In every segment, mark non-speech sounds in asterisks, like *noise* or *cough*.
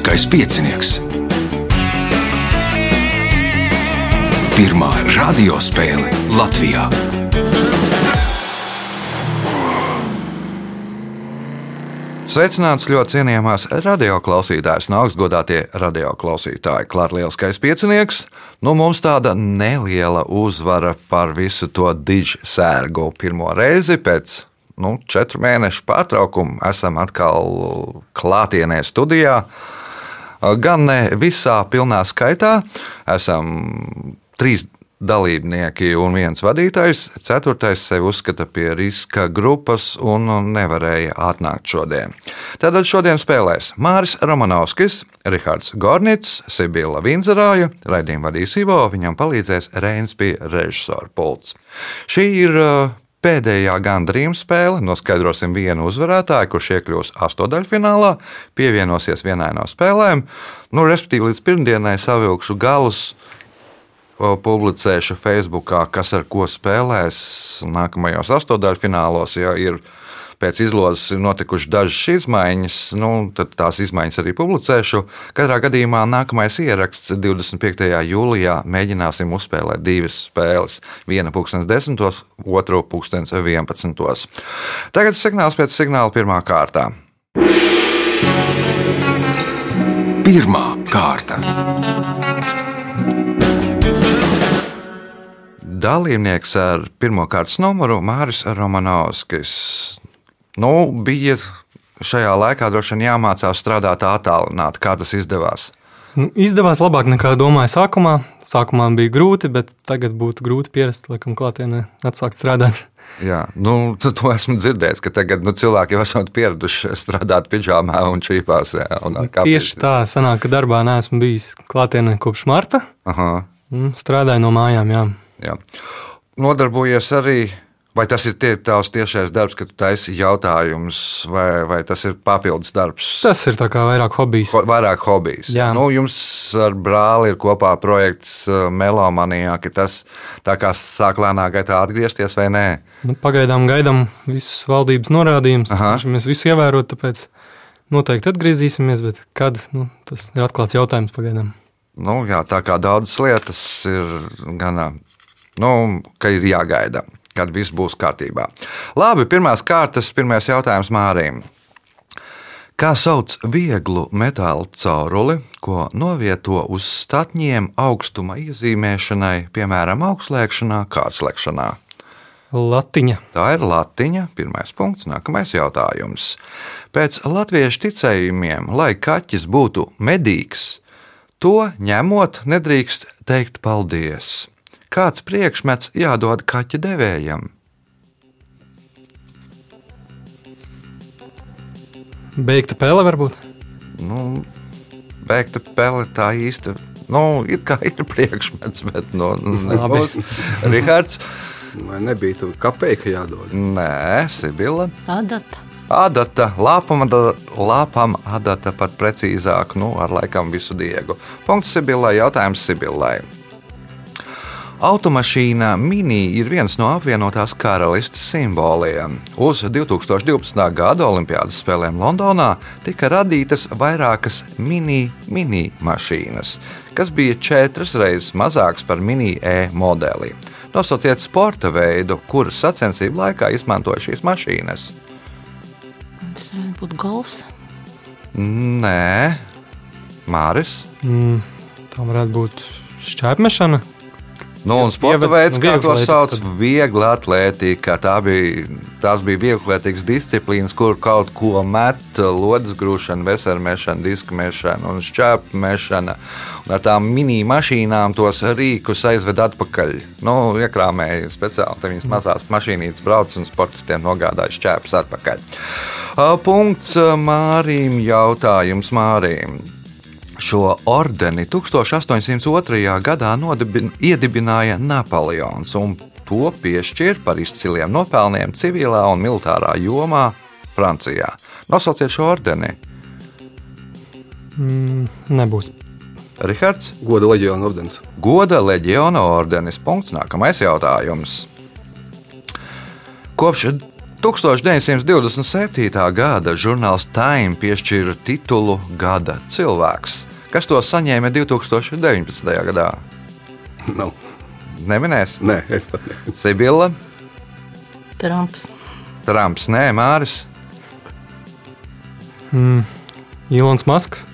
Lieliskais piecinieks. Pirmā radiospēle Latvijā. Sveicināts ļoti cienījamās radioklausītājas un augstgadātie radioklausītāji. Klāts lielskais piecinieks. Nu, mums tāda neliela uzvara par visu to dižu sērgu. Pirmo reizi pēc nu, četru mēnešu pārtraukuma esam atkal klātienē studijā. Gan ne visā pilnā skaitā, esam trīs dalībnieki un viens vadītājs. Ceturtais sevi uzskata pie riska grupas un nevarēja atnākt šodien. Tātad šodien spēlēs Māris Romanovskis, Rihards Gornits, Sibila Vinzerāja, raidījumu vadīs Ivo, viņam palīdzēs Reins pie režisora pults. Šī ir uh, Pēdējā gandrījuma spēle noskaidrosim vienu uzvarētāju, kurš iekļūs astotdaļfinālā, pievienosies vienai no spēlēm. Nu, respektīvi, līdz pirmdienai savilkšu galus publicēšu Facebook, kas ar ko spēlēs nākamajos astotdaļfinālos. Ja ir pēc izlozes ir notikušas dažas izmaiņas, nu, tad tās izmaiņas arī publicēšu. Katrā gadījumā nākamais ieraksts 25. jūlijā mēģināsim uzspēlēt divas spēles. Viena pūkstens desmitos, otru pūkstens vienpadsmitos. Tagad signāls pēc signāla pirmā kārtā. Pirmā kārta. dalībnieks ar pirmā kārtas numuru Māris Romanovskis. Nu, bija šajā laikā droši vien jāmācās strādāt attālināti. Kā tas izdevās? Nu, izdevās labāk nekā domāju sākumā. Sākumā bija grūti, bet tagad būtu grūti pierast, laikam, klātienē atsākt strādāt. Jā, nu, to esmu dzirdējis, ka tagad nu, cilvēki jau esat pieraduši strādāt pidžāmā un čīpās. Jā, un Tieši tā, sanāk, ka darbā neesmu bijis klātienē kopš marta. Aha. Strādāju no mājām, jā. Jā. Nodarbojies arī, vai tas ir tie, tavs tiešais darbs, ka tu taisi jautājumus, vai, vai tas ir papildus darbs? Tas ir vairāk hobijs. Ho, vairāk hobijs. Jā. Nu, jums ar brāli ir kopā projekts uh, Melomanijā, ka tas tā kā sāk lēnā gaitā atgriezties vai nē? Nu, pagaidām gaidām visus valdības norādījumus. Mēs visu ievērot, tāpēc noteikti atgriezīsimies, bet kad, nu, tas ir atklāts jautājums pagaidām. Nu, jā, tā kā daudzas lietas ir gana nu, ka ir jāgaida, kad viss būs kārtībā. Labi, pirmās kārtas, pirmais jautājums Mārim. Kā sauc vieglu metāla cauruli, ko novieto uz statņiem augstuma iezīmēšanai, piemēram, augstslēgšanā, kārtslēgšanā? Latiņa. Tā ir latiņa. Pirmais punkts, nākamais jautājums. Pēc latviešu ticējumiem, lai kaķis būtu medīgs, to ņemot nedrīkst teikt paldies kāds priekšmets jādod kaķa devējam. Beigta pele varbūt? Nu, beigta pele tā īsti. Nu, ir kā ir priekšmets, bet nu, nebūs. Rihards. Vai nebija tur kapeka jādod? Nē, Sibila. Adata. Adata, lāpam, lāpam adata pat precīzāk, nu, ar laikam visu diegu. Punkts Sibilai, jautājums Sibilai. Automašīna Mini ir viens no apvienotās karalistes simboliem. Uz 2012. gada Olimpiādas spēlēm Londonā tika radītas vairākas mini-mini mašīnas, kas bija četras reizes mazākas par mini-E modeli. Nosauciet sporta veidu, kuras sacensību laikā izmantoja šīs mašīnas. Tas varētu būt golfs. Nē, Māris. Mm, tā varētu būt šķērsmešana. Nu, un sporta veids, kā to sauc, viegla atlētika. Tā bija, tās bija vieglietīgas disciplīnas, kur kaut ko met, lodes grūšana, veselmešana, diskmešana un šķēpmešana. Un ar tām mini mašīnām tos rīkus aizved atpakaļ. Nu, iekrāmēja speciāli, tad viņas mazās mašīnītes brauc un sportistiem nogādāja šķēpes atpakaļ. Punkts Mārim, jautājums Mārim. Šo ordeni 1802. gadā nodibin, iedibināja Napoleons un to piešķīra par izciliem nopelniem civilā un militārā jomā Francijā. Nosauciet šo ordeni. Mm, nebūs. Rihards. Goda leģiona ordenis. Goda leģiona ordenis. Punkts. Nākamais jautājums. Kopš 1927. gada žurnāls Time piešķīra titulu Gada cilvēks. Kas to saņēma 2019. gadā? Nav. Neminēs? Nē, es pat ne. Sibila, Trumps. Trumps, nē, Māris, Mm. Ilons Masks.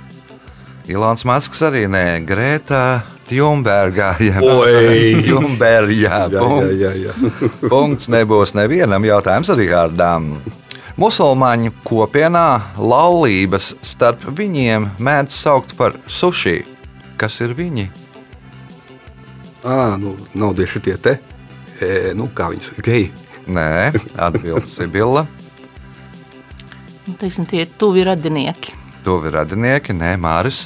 Ilons Masks arī nē, Grēta Thunberga. *laughs* Jā, jā, punkts. jā, jā. *laughs* Punkts nebūs nevienam jautājums arī kādām. Musulmaņu kopienā laulības starp viņiem mēdz saukt par sushi. Kas ir viņi? Ā, nu, nav tieši tie te. E, nu, kā viņas geji. Nē, atbildes Sibila. Nu, teiksim, tie ir tuvi radinieki. Tuvi radinieki, nē, Māris.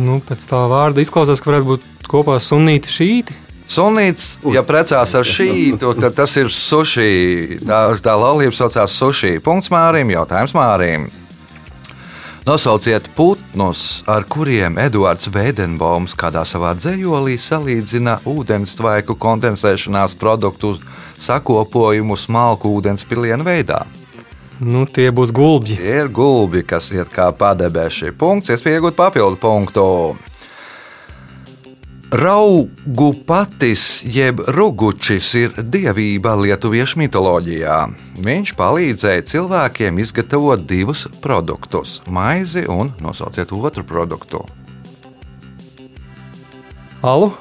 Nu, pēc tā vārda izklausās, ka varētu būt kopā sunīti šīti. Sunīts, ja precās ar šītu, *laughs* tad tas ir sushi. Tā, tā laulība saucās sushi. Punkts Mārim, jautājums Mārim. Nosauciet putnus, ar kuriem Edvards Veidenbaums kādā savā dzējolī salīdzina ūdenstvaiku kondensēšanās produktu sakopojumu smalku ūdens pilienu veidā. Nu, tie būs gulbji. Tie ir gulbi, kas iet kā padebeši. Punkts, iespēja iegūt papildu punktu. Raugu patis jeb rugučis ir dievība lietuviešu mitoloģijā. Viņš palīdzēja cilvēkiem izgatavot divus produktus - maizi un nosauciet otru produktu. Alu.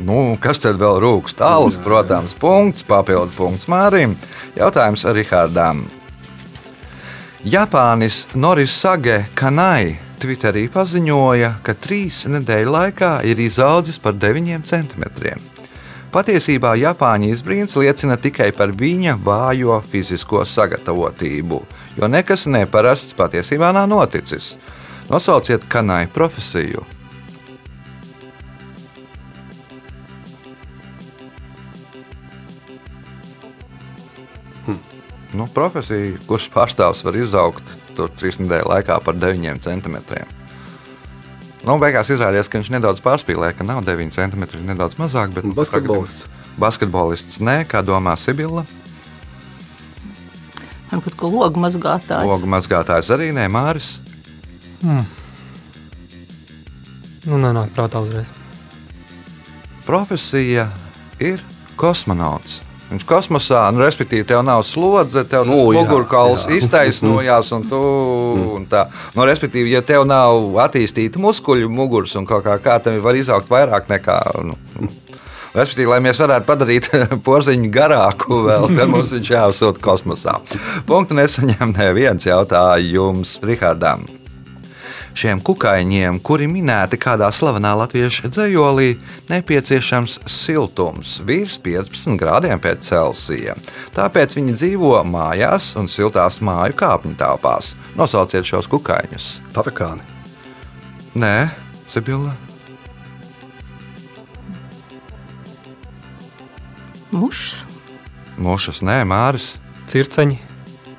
Nu, kas tad vēl rūkst? Tālus, protams, punkts, papildu punkts Mārim. Jautājums Rihardam. Japānis Noris Sage Kanai Twitterī paziņoja, ka trīs nedēļu laikā ir izaudzis par 9 centimetriem. Patiesībā Japāņu izbrīns liecina tikai par viņa vājo fizisko sagatavotību, jo nekas neparasts patiesībā nav noticis. Nosauciet kanai profesiju. Nu, profesija, kuras pārstāvs var izaugt tur trīs nedēļu laikā par 9 centimetriem. Nu, beigās izrādījās, ka viņš nedaudz pārspīlēja, ka nav 9 centimetri, nedaudz mazāk. Bet Basketbolists. Basketbolists nē, kā domā Sibila. Varbūt ka logu mazgātājs. Logu mazgātājs arī nē, Māris. Nu, nenāk prātā uzreiz. Profesija ir kosmonauts. Viņš kosmosā, nu, respektīvi, tev nav slodze, tev Nu, mugurkauls jā. iztaisnojās, un tu un tā. Nu, respektīvi, ja tev nav attīstīta muskuļu muguras un kaut kā, kā tam var izaugt vairāk nekā. Nu, nu. Respektīvi, lai mēs varētu padarīt *laughs* porziņu garāku, vēl, tad mums viņš jāsūta kosmosā. Punktu nesaņem neviens jautājums Rihardam. Šiem kukaiņiem, kuri minēti kādā slavenā latviešu dzējolī, nepieciešams siltums virs 15 grādiem pēc Celsija. Tāpēc viņi dzīvo mājās un siltās māju kāpņu telpās. Nosauciet šos kukaiņus. Tarakāni. Nē, Sibila. Mušs. Mušas, nē, Māris. Circeņi.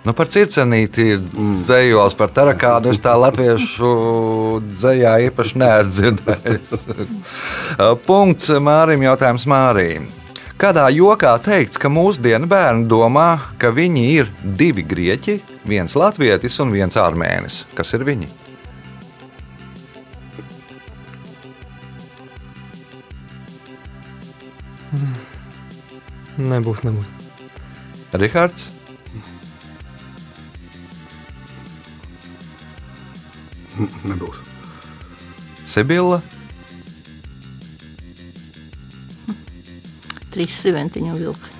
Nu, par circenīti ir dzējols, par tarakādu es tā latviešu dzējā īpaši neesmu dzirdējis. *laughs* Punkts Mārim, jautājums Mārim. Kādā jokā teikts, ka mūsdienu bērni domā, ka viņi ir divi grieķi, viens latvietis un viens armēnis? Kas ir viņi? Nebūs, nebūs. Rihards? Nebūs. Sibila? Trīs siventiņu vilks.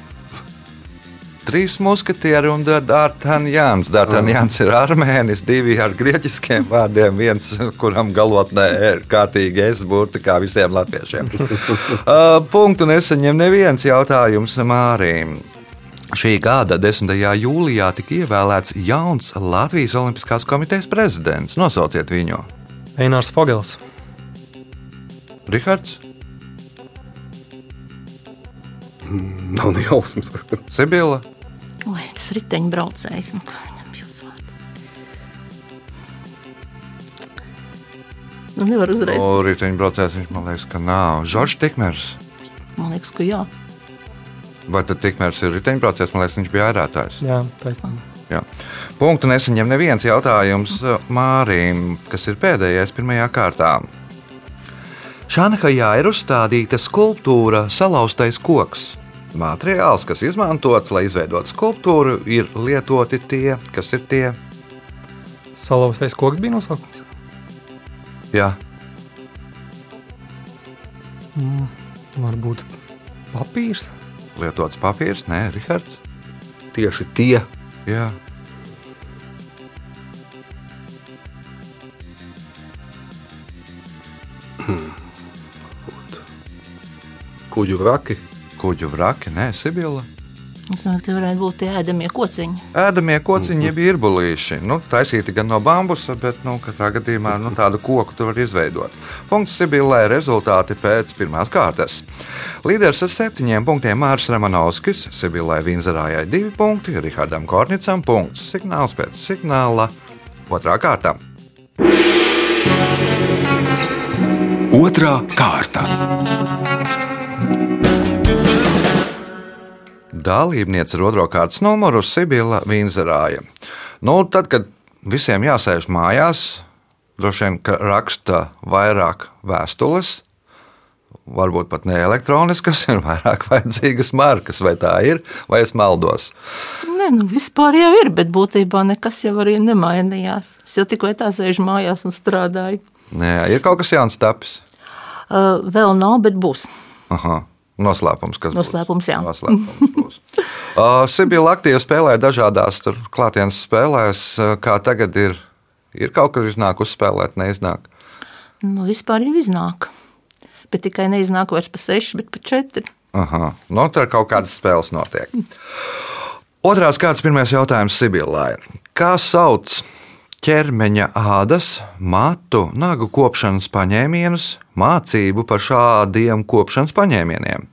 Trīs muskatieri un Dārtaņjāns. Dārtaņjāns ir armēnis, divi ar grieķiskiem vārdiem, viens, kuram galotnē ir kārtīgi es burti, kā visiem latviešiem. *laughs* Uh, Punktu nesaņem neviens jautājums Mārim. Šī gada 10. jūlijā tika ievēlēts jauns Latvijas Olimpiskās komitejas prezidents. Nosauciet viņu. Einārs Fogels. Rihards, Nav ne jausmas. *laughs* Sibila, Oi, tas riteņbraucējs. Nu, kā viņam šis vārds? Nu, nevar uzreiz. O, riteņbraucējs viņš man liekas, ka nav. Žoržs Tikmers. Man liekas, ka jā. Vai tad tikmēr ir riteņbraucējs? Man liekas, viņš bija ērētājs. Jā, taisnība. Jā. Punktu nesaņem neviens jautājums Mārim, kas ir pēdējais pirmajā kārtā. Šanhajā ir uzstādīta skulptūra Salauztais koks. Materiāls, kas izmantots, lai izveidotu skulptūru, ir lietoti tie, kas ir tie. Salauztais koks bija nosaukums. Jā, Mm, varbūt papīrs. Lietots papīrs, nē, Rihards. Tieši tie. Jā, Kuģu vraki. kuģu vraki, nē, Sibila. Es domāju, ka tie varētu būt tie ēdamie kociņi. Ēdamie kociņi, jeb irbulīši. Nu, taisīti gan no bambusa, bet nu, katrā gadījumā nu, tādu koku tu vari izveidot. Punkts Sibilē rezultāti pēc pirmās kārtas. Līderis ar septiņiem punktiem Mārs Ramanovskis, Sibilē Vinzerājai divi punkti, Rihardam Kornicam punkts, signāls pēc signāla otrā kārta. Otra kārta. Dalībniece ar otro kārtas numuru Sibila Vinzerāja. Nu, tad, kad visiem jāsēž mājās, droši vien raksta vairāk vēstules, varbūt pat ne elektroniskas, *laughs* ir vairāk vajadzīgas markas, vai tā ir, vai es maldos. Nē, nu vispār jau ir, bet būtībā nekas jau arī nemainījās. Es jau tikko tā sēžu mājās un strādāju. Nē, ir kaut kas jauns tapis. Uh, vēl nav, bet būs. Aha. Noslēpums, kas Noslēpums, būs. jā. Noslēpums būs. *laughs* uh, Sibila aktīvi spēlē dažādās klātienes spēlēs. Uh, Kā tagad ir? Ir kaut kur iznāk uzspēlēt, neiznāk. Nu, vispār jau iznāk. Bet tikai neiznāk vairs pa seši, bet pa četri. Aha, no tur kaut kādas spēles notiek. Otrās kārtas pirmais jautājums Sibilai. Kā sauc ķermeņa ādas, matu, nagu kopšanas paņēmienus, mācību par šādiem kopšanas paņēmieniem?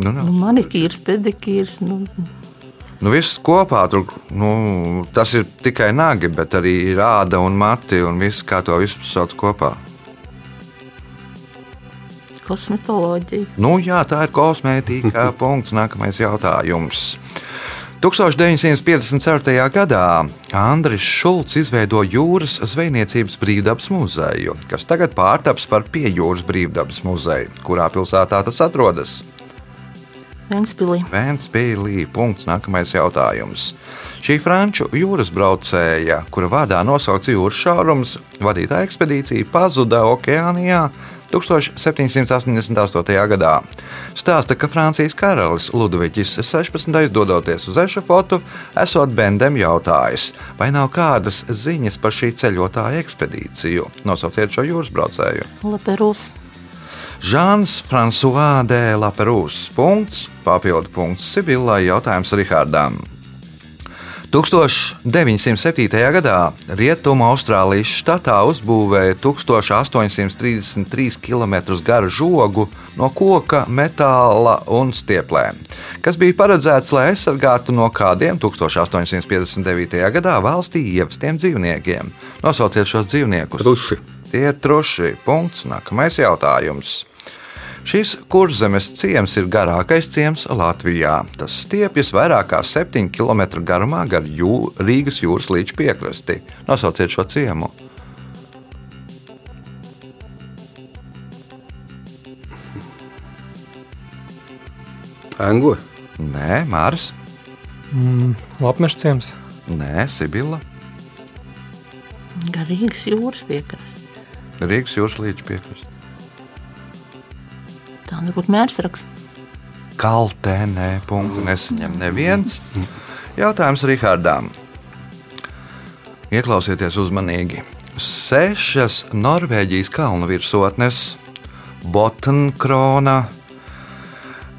Nu, nav. Nu, manikīrs, pedikīrs. Nu, Nu, viss kopā tur, nu, tas ir tikai nagi, bet arī ir āda un mati un viss, kā to visu sauc kopā. kosmetoloģija. Nu, jā, tā ir kosmētika. *laughs* punkts. Nākamais jautājums. 1954. gadā Andris Šulcs izveidoja jūras zvejniecības brīvdabas muzeju, kas tagad pārtaps par piejūras brīvdabas muzeju. Kurā pilsētā tas atrodas? Ventspilī. Vēnspīlī. Punkts. Nākamais jautājums. Šī franču jūras braucēja, kura vārdā nosaukts jūras šaurums, vadītā ekspedīcija pazuda okeānijā 1788. gadā. Stāsta, ka Francijas karalis Ludvigs 16. dodoties uz ešafotu, esot Bendem jautājis, vai nav kādas ziņas par šī ceļotāja ekspedīciju. Nosauciet šo jūras braucēju. Laperus. Žāns Frančiskais de Laperūs. Papildu punkts Sibilai, jautājums Rihardam. 1907. gadā Rietumu Austrālijas štatā uzbūvēja 1833 km garu žogu no koka, metāla un stieplēm, kas bija paredzēts, lai aizsargātu no kādiem 1859. gadā valstī ievestiem dzīvniekiem. Nosauciet šos dzīvniekus. Truši. Tie ir truši. Punkts. Nākamais jautājums. Šis kurzemes ciems ir garākais ciems Latvijā. Tas stiepjas vairāk kā 7 km garumā gar jū, Rīgas jūras līča piekrasti. Nosauciet šo ciemu. Anglo. Nē, Mārs. Mm, Lapmeša ciems. Nē, Sibila. Garīgas jūras piekrasts. Rīgas jūras līča piekrasti. Tā nebūtu mērsraks. Kaltenē punktu nesaņem neviens. Jautājums Rihardām. Ieklausieties uzmanīgi. Sešas Norvēģijas kalnu virsotnes - Botnkrona,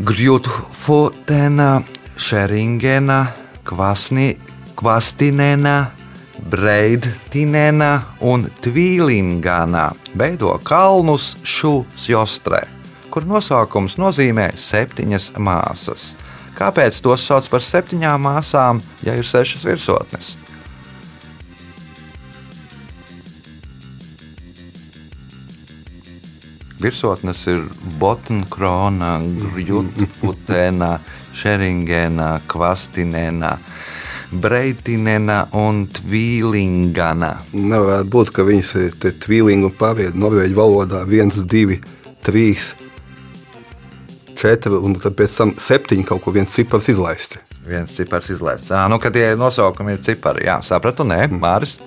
Grjutfotena, Šeringena, Kvasni, Kvastinena, Breidtinena un Tvīlingana veido kalnus Šūsjostrē, kur nosaukums nozīmē septiņas māsas. Kāpēc tos sauc par septiņām māsām, ja ir sešas virsotnes? Virsotnes ir Botnkrona, Jutputēna, *laughs* Šeringēna, Kvastinēna. Breitinena un Tvīlingana. Nevarētu būt, ka viņas ir te tvīlingu paviedi norvēģu valodā 1, 2, 3, 4 un pēc tam 7 kaut ko viens cipars izlaists. Viens cipars izlaists. Ah, nu, kad tie nosaukumi ir cipari, jā, sapratu, nē, Māris.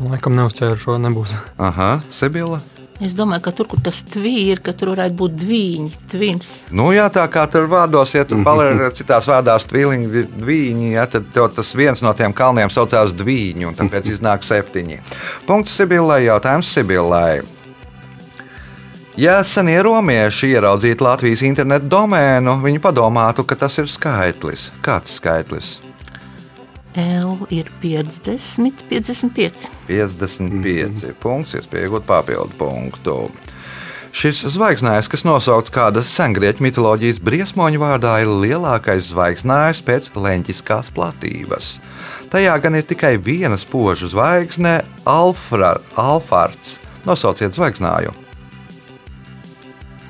Laikam neuzķēru šo, nebūs. Aha, Sibila. Es domāju, ka tur, kur tas tvīri, ka tur varētu būt dviņi, tvins. Nu, jā, tā kā tur vārdos, ja tur *laughs* paliek citās vārdās tvīliņi, dviņi, ja, tad tev tas viens no tiem kalniem saucās dviņu, un tāpēc *laughs* iznāk septiņi. Punkts Sibilai, jautājums Sibilai. Ja senie romieši ieraudzītu Latvijas internetu domēnu, viņi padomātu, ka tas ir skaitlis. Kāds skaitlis? L ir 50, 55. 55 punkts, iespēja iegūt papildu punktu. Šis zvaigznājs, kas nosaukts kāda sengrieķu mitoloģijas briesmoņa vārdā, ir lielākais zvaigznājs pēc leņķiskās platības. Tajā gan ir tikai viena spoža zvaigzne, Alfra, Alfards. Nosauciet zvaigznāju.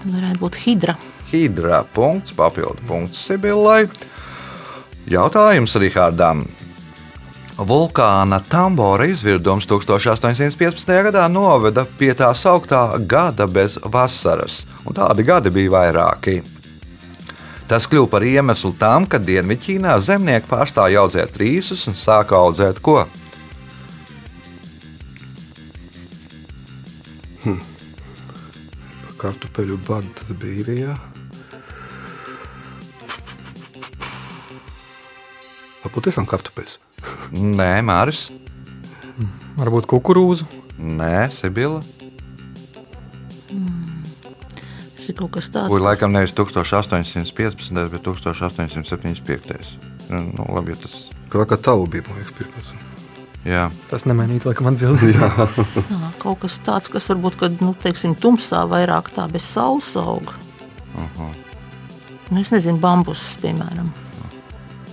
Varētu būt hidra. Hidra punkts, papildu punkts Sibillai. Jautājums Rihardam. Vulkāna Tambora izvirdums 1815. gadā noveda pie tā sauktā gada bez vasaras, un tādi gadi bija vairāki. Tas kļuva par iemeslu tam, ka Dienvidķīnā zemnieki pārstāja audzēt rīsus un sāka audzēt ko? Kartupeļu badu tas bija īrijā. Varbūt tiešām kartupeļs. Nē, Māris. Varbūt kukurūzu. Nē, Sibila. Tas ir kaut kas tāds. Kur laikam nevis 1815, bet 1875. Nu, labi, ja tas Krakatavu bija, man liekas, 15. Jā. Tas nemainītu, laikam, atbildīgi. Jā, kaut kas tāds, kas varbūt, kad, nu, teiksim, tumsā vairāk tā bez saules aug. Uh -huh. nu, es nezinu, bambusus, piemēram.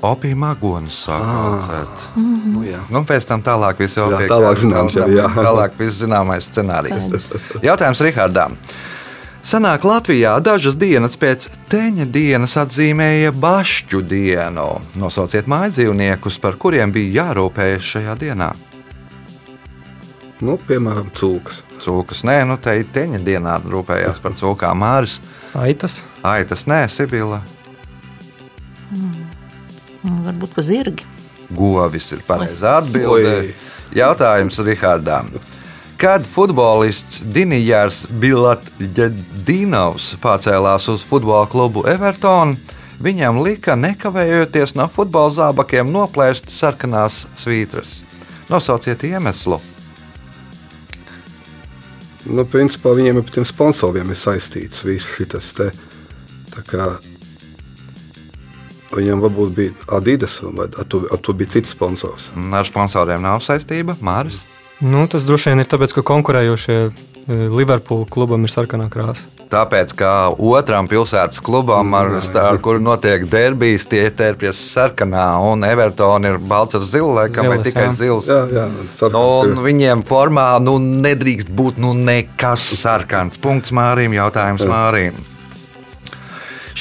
Opija magonis sāk audzēt. Nu, jā. Nu, pēc tam tālāk viss jau Jā, pie tālāk zināms jau, jā. Tālāk viss zināmais scenārijs. Jautājums Rihardam. Senāk Latvijā dažas dienas pēc teņa dienas atzīmēja Bašķu dienu. Nosauciet mājas dzīvniekus, par kuriem bija jārūpējas šajā dienā. Nu, piemēram, cūkas. Cūkas, nē, nu te ir teņa dienā rūpējās par cūkām Māris. Aitas. Ai, tas nē, Sibila. Un Varbūt, ka zirgi. Govis ir pareizā atbilde. Oi. Jautājums Rihardam. Kad futbolists Dinijārs Bilatģinovs pārcēlās uz futbola klubu Everton, viņam lika nekavējoties no futbola zābakiem noplēst sarkanās svītras. Nosauciet iemeslu. Nu, principā viņiem ar tiem sponsoriem ir saistīts viss šis te. Kā viņam varbūt bija Adidas, vai ar to, ar to bija cits sponsors. Ar sponsoriem nav saistība. Māris. Nu, tas droši vien ir tāpēc, ka konkurējošie e, Liverpool klubam ir sarkanā krāsa. Tāpēc, kā otram pilsētas klubam, ar, ar kuru notiek derbijas, tie ir tērpjas sarkanā, un Evertona ir balts ar zilu, laikam, vai tikai jā. zils. Jā, jā, Nu, sarkans un ir. viņiem formā nu, nedrīkst būt nu, nekas sarkans. Punkts Mārim, jautājums Mārim.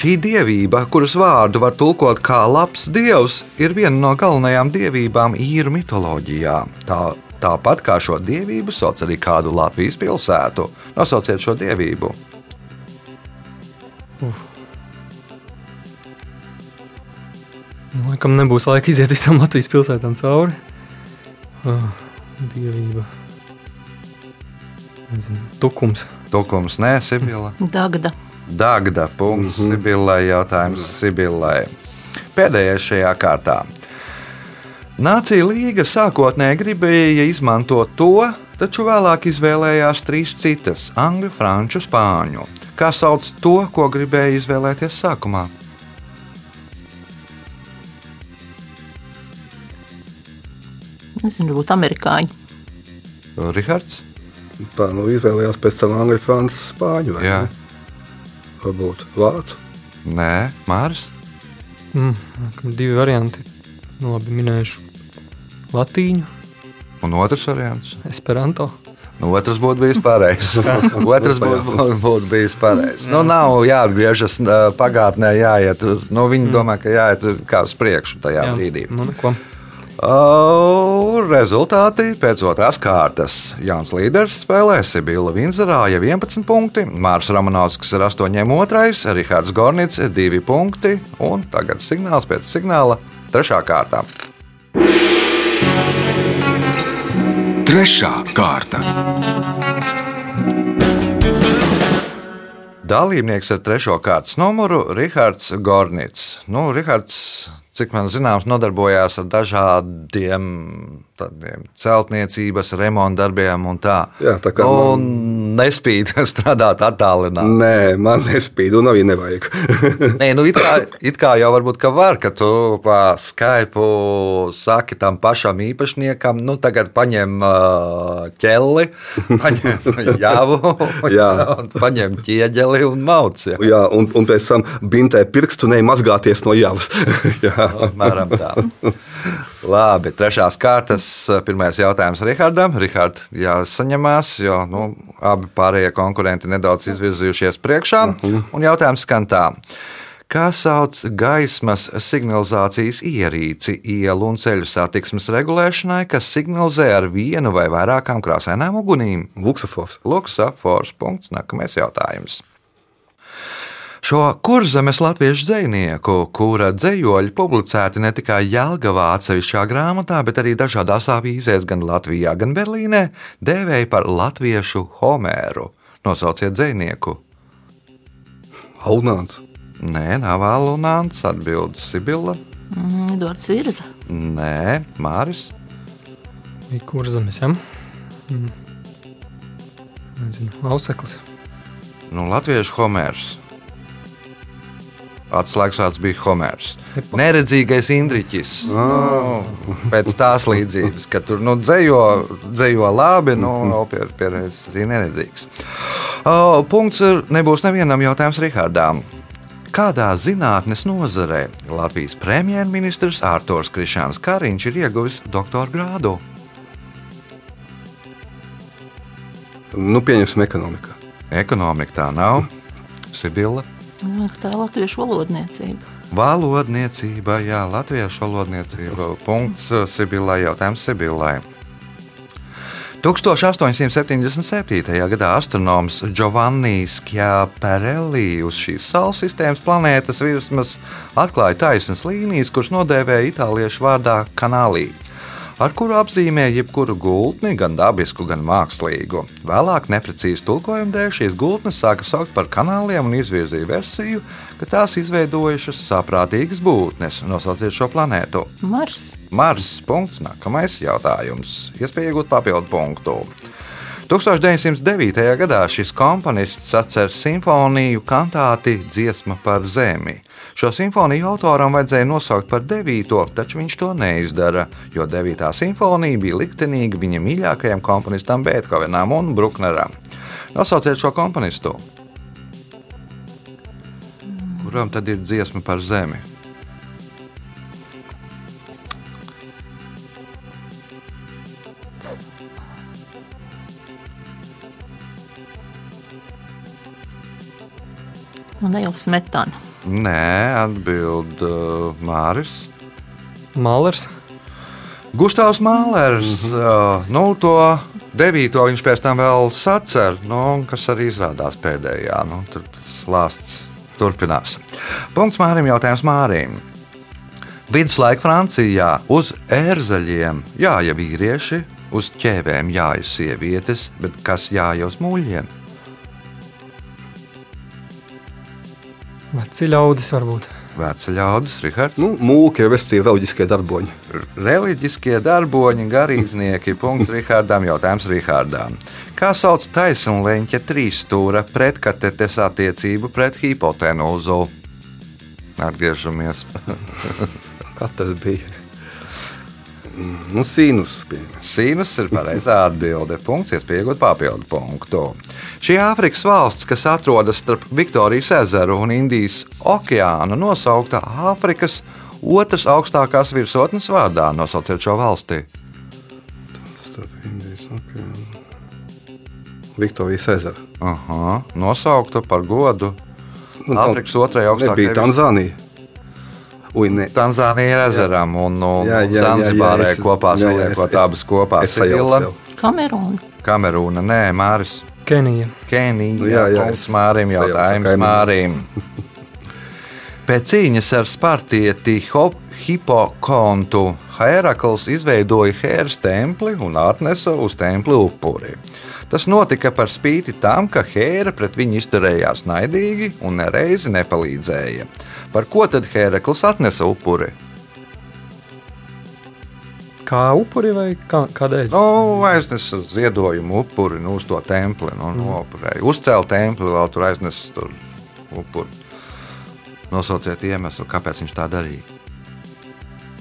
Šī dievība, kuras vārdu var tulkot kā labs dievs, ir viena no galvenajām dievībām īru mitoloģijā. Tā, tāpat kā šo dievību sauc arī kādu Latvijas pilsētu. Nosauciet šo dievību. Laikam nebūs laika iziet visām Latvijas pilsētām cauri. Oh, dievība. Nezinu, tukums. Tukums, nē, Sibila. Dagda. Dagda. Punkts mm -hmm. Sibilai. Jautājums Sibilai. Pēdējais šajā kārtā. Nācija līga sākotnēji gribēja izmantot to, taču vēlāk izvēlējās trīs citas - angļu, franču, spāņu. Kā sauc to, ko gribēja izvēlēties sākumā? Nezinu, varbūt amerikāņi. Rihards? Tā nu izvēlējās pēc tam angļu, franču, spāņu. vai Jā. ne? Varbūt vācu. Nē, Māris. Mm, divi varianti. Nu, labi, minējuši latīņu, Un otrs variants. esperanto. Nu, otrs būtu bijis pareizs. *laughs* otrs būtu, būtu bijis pareizs. Nu, nav jāatgriežas pagātnē, jāiet. Nu, viņi mm. domā, ka jāiet kā uz priekšu tajā Jā. brīdī. Nu, neko. Uh, rezultāti pēc otrās kārtas. Jānis Līders spēlē Sibila Vinzerāja 11 punkti, Mārcis Romanovskis ir 8,2, Rihards Gornits 2 punkti un tagad signāls pēc signāla trešā kārtā. Trešā kārta. Dalībnieks ar trešo kārtas numuru - Rihards Gornits. Nu, Rihards, cik man zināms, nodarbojās ar dažādiem tādiem celtniecības, remonta darbiem un tā. Jā, tā kā un man... nespīd *laughs* strādāt attālināti. Nē, man nespīd, un arī nevajag. *laughs* Nē, nu it kā, it kā jau varbūt ka var, ka tu pa Skype saki tam pašam īpašniekam, nu tagad paņem ķelli, *laughs* paņem jāvu, Jā. paņem ķieģeli un mauc. Jā, un, un pēc tam bintē pirkstu neimazgāties no jāvas. jā, apmēram tā. Labi, trešās kārtas. Pirmais jautājums Rihardam. Rihard, jāsaņemās, jo nu, abi pārējie konkurenti nedaudz izvirzījušies priekšā. Mhm. Un jautājums skan tā. Kā sauc gaismas signalizācijas ierīci ielu un ceļu satiksmes regulēšanai, kas signalizē ar vienu vai vairākām krāsainām ugunīm? Luksafors. Luksafors. Punkts. Nākamais jautājums. Šo kurzemes latviešu dzinieku, kura dzējoļi publicēti ne tikai Jālgavā atsevišķā grāmatā, bet arī dažādās avīzēs gan Latvijā, gan Berlīnē, dēvēja par latviešu Homēru. Nosauciet dzinieku. Alnāns. Nē, nav Alnāns, atbild Sibila. Mm, Edvards Virza. Nē, Māris. Kurzemes, jā. Ja? Mm. Nezinu, Auseklis. Nu, latviešu Homērs. Atslēgvārds bija Homērs. Neredzīgais Indriķis. Oh. Nu, pēc tās līdzības, ka tur nu, dzējo, dzējo labi, nu, *laughs* pierādījis pie, arī neredzīgs. Oh, punkts nebūs nevienam jautājums Rihardām. Kādā zinātnes nozarē Latvijas premjerministrs Ārtors Krišāns Kariņš ir ieguvis doktora grādu? Nu, pieņemsim ekonomiku. Ekonomika tā nav. Sibila. Tā ir latviešu valodniecība. Valodniecība, jā, latviešu valodniecība. Punkts eh, Sibilai, jautājums Sibilai. 1877. gadā astronoms Giovanni Schiaparelli uz šīs Saules sistēmas planētas virsmas atklāja taisnas līnijas, kuras nodēvēja itāliešu vārdā kanālī ar kuru apzīmē jebkuru gultni, gan dabisku, gan mākslīgu. Vēlāk, neprecīzi tulkojuma dēļ, šīs gultnes sāka saukt par kanāliem un izvirzīja versiju, ka tās izveidojušas saprātīgas būtnes. Nosauciet šo planētu. Mars. Mars. Punkts. Nākamais jautājums. Iespēja iegūt papildu punktu. 1909. gadā šis komponists atcer simfoniju kantāti Dziesma par zemi. Šo simfoniju autoram vajadzēja nosaukt par devīto, taču viņš to neizdara, jo devītā simfonija bija liktenīga viņa mīļākajam komponistam Beethovenam un Bruckneram. Nosauciet šo komponistu. Kuram tad ir dziesma par zemi? Un ne jau smetana. Nē, atbild uh, Māris. Mālers. Gustavs Mālers. Mm -hmm. uh, nu, to devīto viņš pēc tam vēl sacer, nu, kas arī izrādās pēdējā. Nu, tur tas lāsts turpinās. Punkts Mārim, jautājums Mārim. Viduslaika Francijā uz ērzaļiem jāja vīrieši, uz ķēvēm jāja sievietes, bet kas jāja uz muļļiem? Veci ļaudis varbūt. Veci ļaudis, Rihards. Nu, mūki, respektīvi, reliģiskie darboņi. Reliģiskie darboņi, garīdznieki. Punkts Rihardam, jautājums Rihardam. Kā sauc taisnleņķa trīsstūra pretkatetes attiecību pret hipotenūzu? Atgriežamies. Kā tas bija? Nu, sīnus. Sīnus ir pareizā atbilde. Punkts, iespējot papildu punktu. Šī Āfrikas valsts, kas atrodas starp Viktorijas ezeru un Indijas okeānu, nosaukta Āfrikas otras augstākās virsotnes vārdā. Nosauciet šo valsti. Starp Indijas okeānu. Viktorijas ezera. Aha, nosaukta par godu Nu, Āfrikas otrajai augstākajai Tanzānija. Ui, ne. Tanzānija ir ezeram un, un Jā, jā, jā, Zanzibārē jā, es- kopā jā, jā, saliekot abas kopā. Kamerūna. Kamerūna, nē, Māris. Kenija. Kenija, Nu, jā, jā, es Mārim, jautājums. Mārim. *laughs* Pēc cīņas ar Spartieti Hop- Hipokontu Herakls izveidoja Hēras templi un atnesa uz templi upuri. Tas notika par spīti tam, ka Hēra pret viņu izturējās naidīgi un nereizi nepalīdzēja. Par ko tad Hērakls atnesa upuri? Kā upuri vai kā, kādēļ? Nu, aiznesa ziedojumu upuri nu, uz to templi. Nu, nopurēja. Uzcēla templi, vēl tur aiznesa tur upuri. Nosauciet iemeslu, kāpēc viņš tā darīja.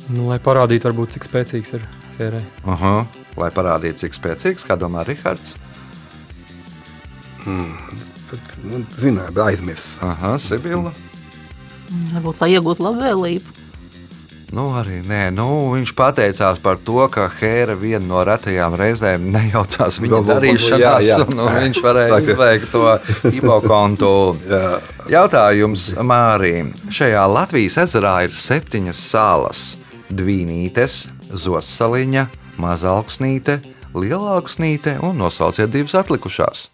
Nu, lai parādītu, varbūt, cik spēcīgs ir Hērē. Uh -huh. Lai parādītu, cik spēcīgs, kā domā Rihards. Nu, Zināju, bet aizmirsu. Aha, Sibila. Varbūt, lai iegūtu labvēlību. Nu, arī nē, nu, viņš pateicās par to, ka Hēra viena no retajām reizēm nejaucās viņa Vēl- vēl- darīšanās, jā, jā. un, un viņš varēja Tā kā- izveikt to hipokontu. Jā. Jautājums Mārim. Šajā Latvijas ezerā ir septiņas salas - Dvīnītes, Zosaliņa, Mazalksnīte, Lielāksnīte un nosauciet divas atlikušās.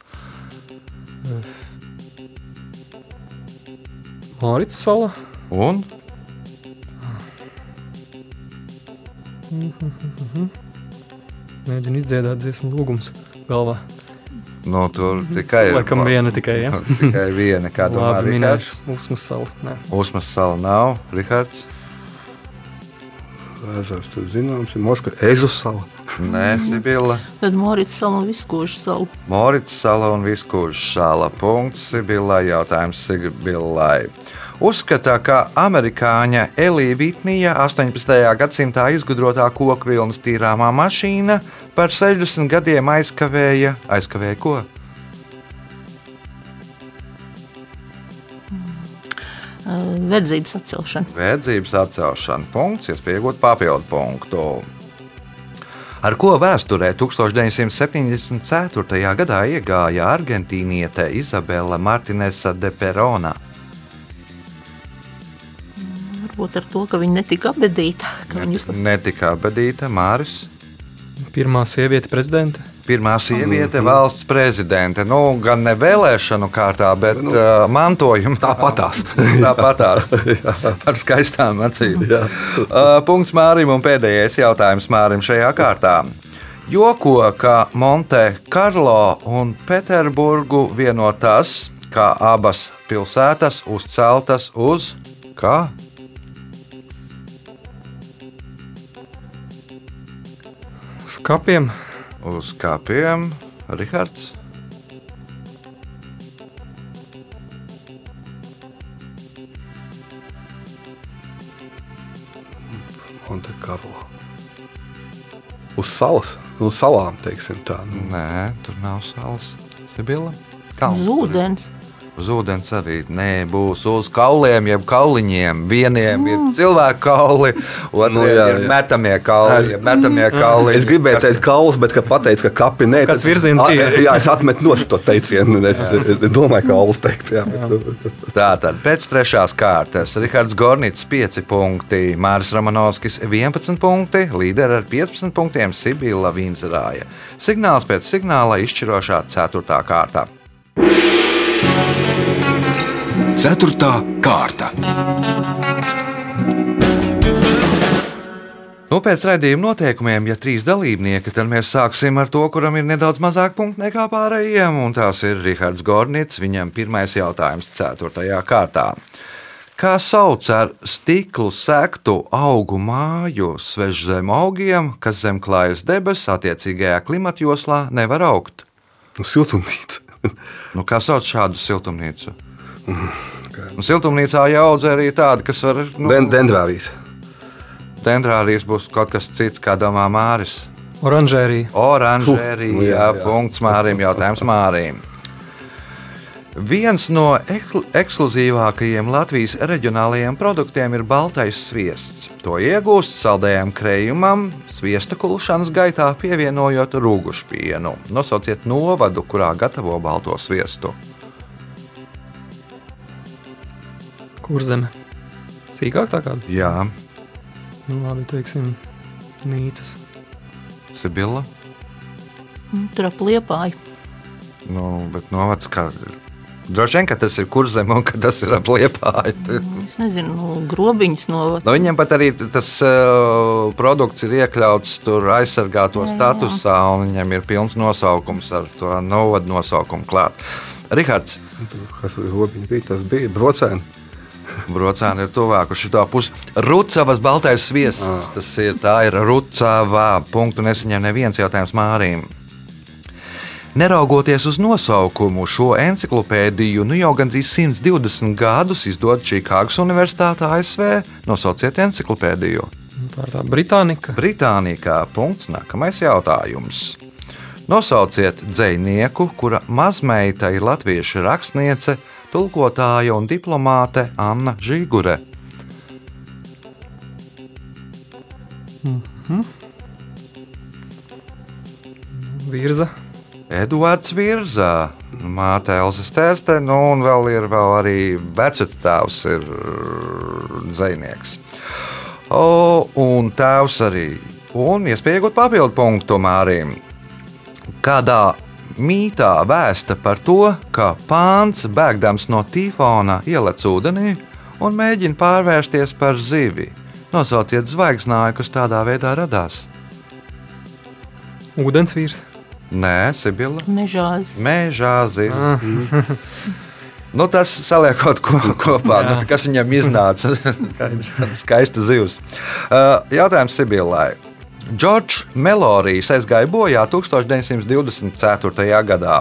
Mārcis Sala. Un Mēģinu izdziedāt dziesmu lūgums galvā. nu, tur tikai ir Laikam viena tikai, ja? *laughs* tikai viena. Kā domā Labi, Rihards? Usmas Sala. Nē. Uzmas sala nav. Rihards? Ezers tur zināms, ir Moška Ežu sala. *laughs* Nē, Sibila. Tad Morits salu un viskošu salu. Morits sala un viskurš sala. Punkts Sibilai. Jautājums Sibilai. Uzskata, ka amerikāņa Elija Vitnija 18. gadsimtā izgudrotā koku vilnas tīrāmā mašīna par 60 gadiem aizkavēja, aizkavēja ko? Uh, Verdzības atcelšana. Vēdzības atcelšana. Punkts, iespējot papildu punktu. Ar ko vēsturē 1974. gadā iegāja argentīniete Izabela Martinesa de Perona? Varbūt ar to, ka viņa netika apbedīta. ka viņus- Netika bedīta Māris. Pirmā sieviete prezidente. Pirmā sieviete, valsts prezidente. Nu, gan ne vēlēšanu kārtā, bet nu, uh, mantojuma. Tāpatās. *laughs* Tāpatās. *laughs* Ar skaistām acīm. Uh, *laughs* punkts Mārim un pēdējais jautājums Mārim šajā kārtā. Joko, ka Monte Carlo un Pēterburgu vieno tas, kā abas pilsētas uzceltas uz kā? Kapiem. Uz kāpiem, Rihards. Monte Carlo. Uz salas, uz salām, teiksim tā. Nu, Nē, tur nav salas. Sibila? Uz ūdens. Uz ūdens arī nebūs uz kauliem, jeb kauliņiem. Vieniem mm. ir cilvēku kauli, otriem Nu, nu, jā, ir jā. metamie kauli. jeb Metamie kauli. Es gribēju teikt, kauls, bet, kad pateicu, ka kapi nē, Kāds tad- virziens A, bija? Jā, es atmetu no to teicienu. Es, es, domāju, ka kauls teikt. Jā, bet, Tātad pēc trešās kārtas Rihards Gornits 5 punkti, Māris Romanovskis 11 punkti, līderi ar 15 punktiem Sibila Vinzerāja. Signāls pēc signāla izšķirošā 4. kārta. Ceturtā kārta. Nu, pēc raidījuma noteikumiem, ja trīs dalībnieki, tad mēs sāksim ar to, kuram ir nedaudz mazāk punktu nekā pārējiem, un tās ir Rihards Gornits. Viņam pirmais jautājums, 4. kārtā. Kā sauc ar stiklu sektu augu māju svežzem augiem, kas zem klājas debesis attiecīgajā klimatjoslā nevar augt? nu, siltumnīca. Nu, kā sauc šādu siltumnīcu? Nu, siltumnīcā jau audzē arī tādi, kas var. Nu, Den, dendrārijas. Dendrārijas būs kaut kas cits, kā domā Māris. Oranžērija. Oranžērija, nu jā, jā. punkts Mārim, jautājums Mārim. Viens no ekl ekskluzīvākajiem Latvijas reģionālajiem produktiem ir baltais sviests. To iegūst saldējām krējumam, sviesta kulšanas gaitā pievienojot rūgušpienu. Nosauciet novadu, kurā gatavo balto sviestu. Kur zeme? Sīkāk tā kāda? Jā, Nu, labi, teiksim, nīcas. Sibila. Nu, Tur ap liepāju. Nu, bet novads kā. Droši vien, ka tas ir kurzem un ka tas ir ap liepāju. Nu, Es nezinu, nu, grobiņas no Nu, viņam pat arī tas uh, produkts ir iekļauts tur aizsargāto Jā, jā. statusā, un viņam ir pilns nosaukums ar to novadu nosaukumu klāt. Rihards Kas robiņš bija? Tas bija brocēni. Brocēni ir tuvāk uz šo pusi. Rucavas baltais sviests. Tas ir, tā ir Rucava. Punktu nesaņem neviens jautājums Mārim. Neraugoties uz nosaukumu, šo encyklopēdiju nu jau gandrīz 120 gadus izdod Čikāgas Universitāte ASV. Nosauciet encyklopēdiju. Nu, Tā ir tā Britānika. Britānikā. Punkts. Nākamais jautājums. Nosauciet dzinieku, kura mazmeita ir latviešu rakstniece, tulkotāja un diplomāte Anna Žigure. Virza. Eduards Virza, māte Elza Stērste, nu un vēl ir vēl arī vecāks ir dzinieks. O, un tēvs arī. Un iespēja iegūt papildu punktu Mārim. Kādā mītā vēsta par to, ka pāns bēgdams no tifona ielec ūdenī un mēģina pārvērsties par zivi. Nosauciet zvaigznāju, kas tādā veidā radās. Ūdensvīrs. Nē, Sibila. mežās. Mēžā zivs. *laughs* Nu, tas saliekot ko, kopā, nu, kas viņam iznāca. *laughs* Skaista zivs. Uh, jautājums Sibilai. Džordžs Melorijas aizgāja bojā 1924. gadā.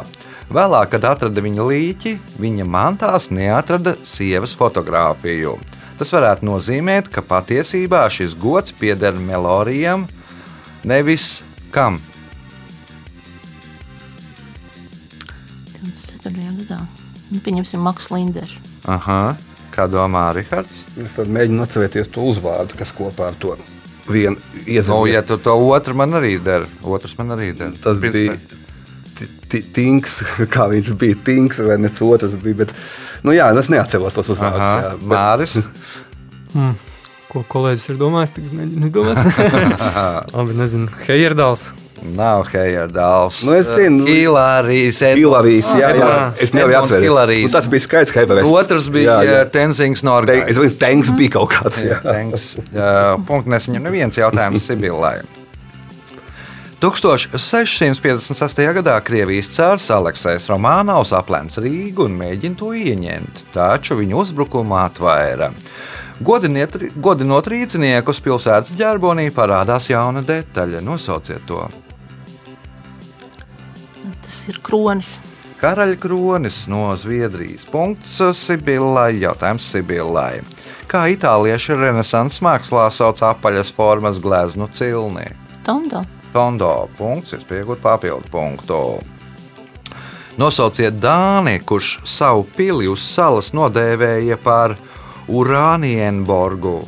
Vēlāk, kad atrada viņa līķi, viņa mantās neatrada sievas fotografiju. Tas varētu nozīmēt, ka patiesībā šis gods pieder Melorijam, nevis kam. 24. gadā. Nu, pieņemsim, Maks Linders. Aha. Kā domā Rihards? Es tad mēģinu atcerēties to uzvārdu, kas kopā ar to vienu Nu, iezīmēju. ja tu to otru man arī dari, otrs man arī der. Tas bija ti- ti- Tinks, *laughs* kā viņš bija. Tinks vai ne otrs bija. Bet, nu, jā, es neatceros tos uzvārdus. Bet- Māris. *laughs* Ko kolēģis ir domājis? Tagad mēģinu izdomāt. *laughs* Labi, nezinu. Heierdāls. Nav Heierdāls. Nu, es zinu. Hilārijas. Hilavijas, jā, jā. Edmunds- Es nevaru atcerēties. Hilarijas. Nu, tas bija ka Heilavijas. Otrs bija Jā, jā. Tenzings Te- Es domāju, tanks bija kaut kāds. Jā. Thanks. Jā, Punkts nesaņem neviens jautājums Sibillai. 1658. gadā Krievijas cārs Aleksis Romanovs aplēns Rīgu un mēģina to ieņemt, taču viņa uzbrukumu atvaira. Godinot rīciniekus pilsētas ģerbonī parādās jauna detaļa. Nosauciet to. Tas ir kronis. Karaļa kronis no Zviedrijas. Punkts Sibillai. Jautājums Sibillai. Kā itālieši renesanses mākslā sauc apaļas formas gleznu cilni? Tondo. Tondo. Punkts. Es pieņemu papildu punktu. Nosauciet Dāni, kurš savu pili uz salas nodēvēja par Urānienborgu.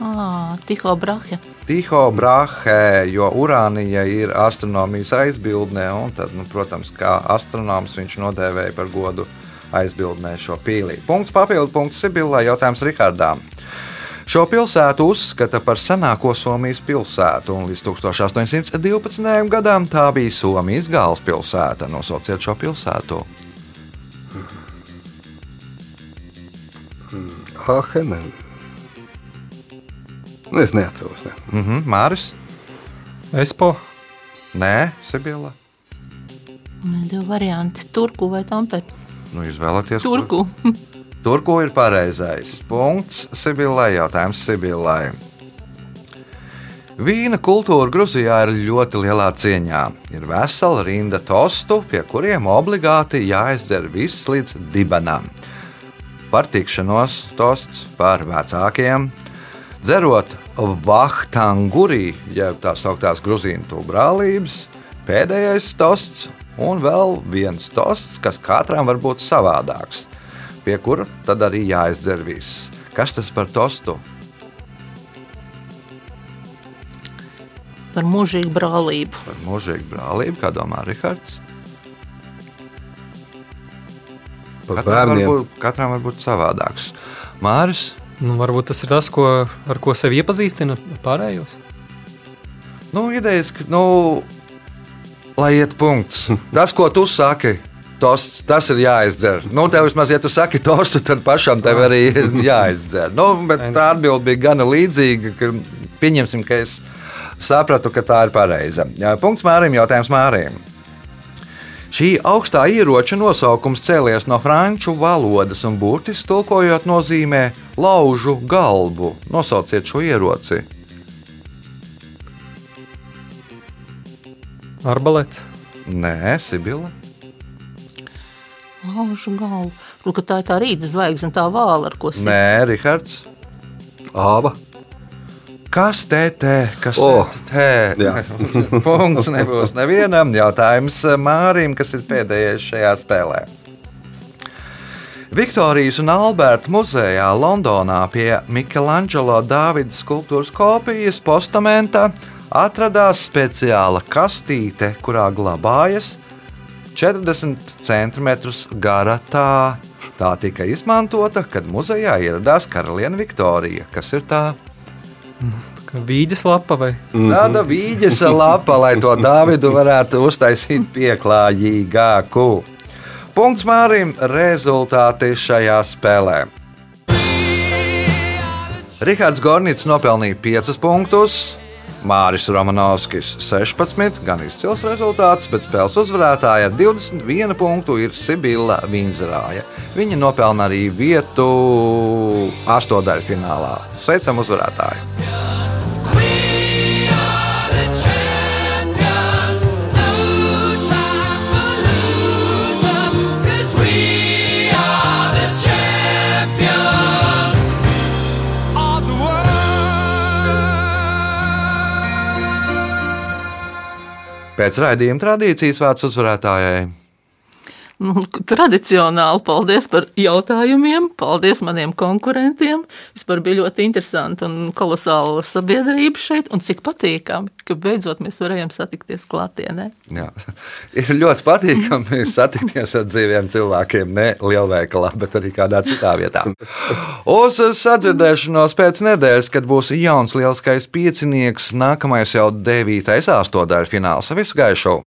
Ah, Tiho Brahe. Tiho Brahē, jo urānija ir astronomijas aizbildnē, un tad, nu, protams, kā astronoms viņš nodēvēja par godu aizbildnē šo pīlī. Punkts papildu punkts Sibillai, jautājums Rihardām. Šo pilsētu uzskata par senāko Somijas pilsētu, un līdz 1812. gadam tā bija Somijas galvaspilsēta. Nosauciet šo pilsētu. Āhene. Nu, es neatceros. Ne. Mhm, Māris? Espo. Nē, Sibila. Divi varianti - Turku vai Tampere. Nu, izvēlieties, kur- Turku. *laughs* Turku ir pareizais. Punkts Sibilai. Jautājums Sibilai. Vīna kultūra Grūzijā ir ļoti lielā cieņā. Ir vesela rinda tostu, pie kuriem obligāti jāizdzer viss līdz dibenam. Par tikšanos tosts, par vecākiem, dzerot vahtangurī, jeb tā sauktās grūzīnu brālības, pēdējais tosts un vēl viens tosts, kas katram var būt savādāks, pie kura tad arī jāizdzer viss. Kas tas par tostu? Par mūžīgu brālību. Par mūžīgu brālību, kā domā Rihards. Par Katram var, bērniem. būt, katram var būt savādāks. Māris, Nu, varbūt tas ir tas, ko, ar ko sevi iepazīstina pārējos. nu, idejas, ka, nu, lai iet punkts. Tas, ko tu saki, tosts, tas ir jāizdzer. Nu, tev vismaz, ja tu saki tostu, tad pašam tev arī ir *laughs* jāizdzer. Nu, bet tā atbilde bija gana līdzīga, ka pieņemsim, ka es sapratu, ka tā ir pareiza. Punkts Mārim, jautājums Mārim. Šī augstā ieroča nosaukums cēlies no franču valodas un burtiski tulkojot nozīmē laužu galvu. Nosauciet šo ieroci. Arbalets. Nē, Sibila. Laužu galvu. Nu, tā ir tā rīta zvaigzne, tā vāla, ar ko sit. Nē, Rihards. Āva. Kas te te? Kas O, te te? *laughs* Punkts nebūs nevienam. Jautājums Mārim, kas ir pēdējais šajā spēlē. Viktorijas un Alberta muzejā Londonā pie Michelangelo Dāvida skulptūras kopijas postamenta atradās speciāla kastīte, kurā glabājas 40 cm gara tā. Tā tika izmantota, kad muzejā ieradās karaliene Viktorija. Kas ir tā? Vīģes lapa vai Tāda vīģes lapa, lai to Dāvidu varētu uztaisīt pieklājīgāku. Punkts Mārim rezultāti šajā spēlē. Rihards Gornits nopelnīja 5 punktus, Māris Romanovskis 16, gan izcils rezultāts, bet spēles uzvarētāja ar 21 punktu ir Sibila Vinzerāja. Viņa nopelna arī vietu astotdaļfinālā. Sveicam uzvarētāju! We Pēc raidījuma tradīcijas vārds uzvarētājai. Nu, tradicionāli paldies par jautājumiem, paldies maniem konkurentiem. Vispār bija ļoti interesanti un kolosāla sabiedrība šeit, un cik patīkami, ka beidzot mēs varējām satikties klātienē. Jā. *laughs* Ir ļoti patīkami *laughs* satikties ar dzīviem cilvēkiem, ne lielveikalā, bet arī kādā citā vietā. Uz sadzirdēšanos pēc nedēļas, kad būs jauns lielskais piecinieks, nākamais jau devītais astotdaļfināls. Visu gaišu!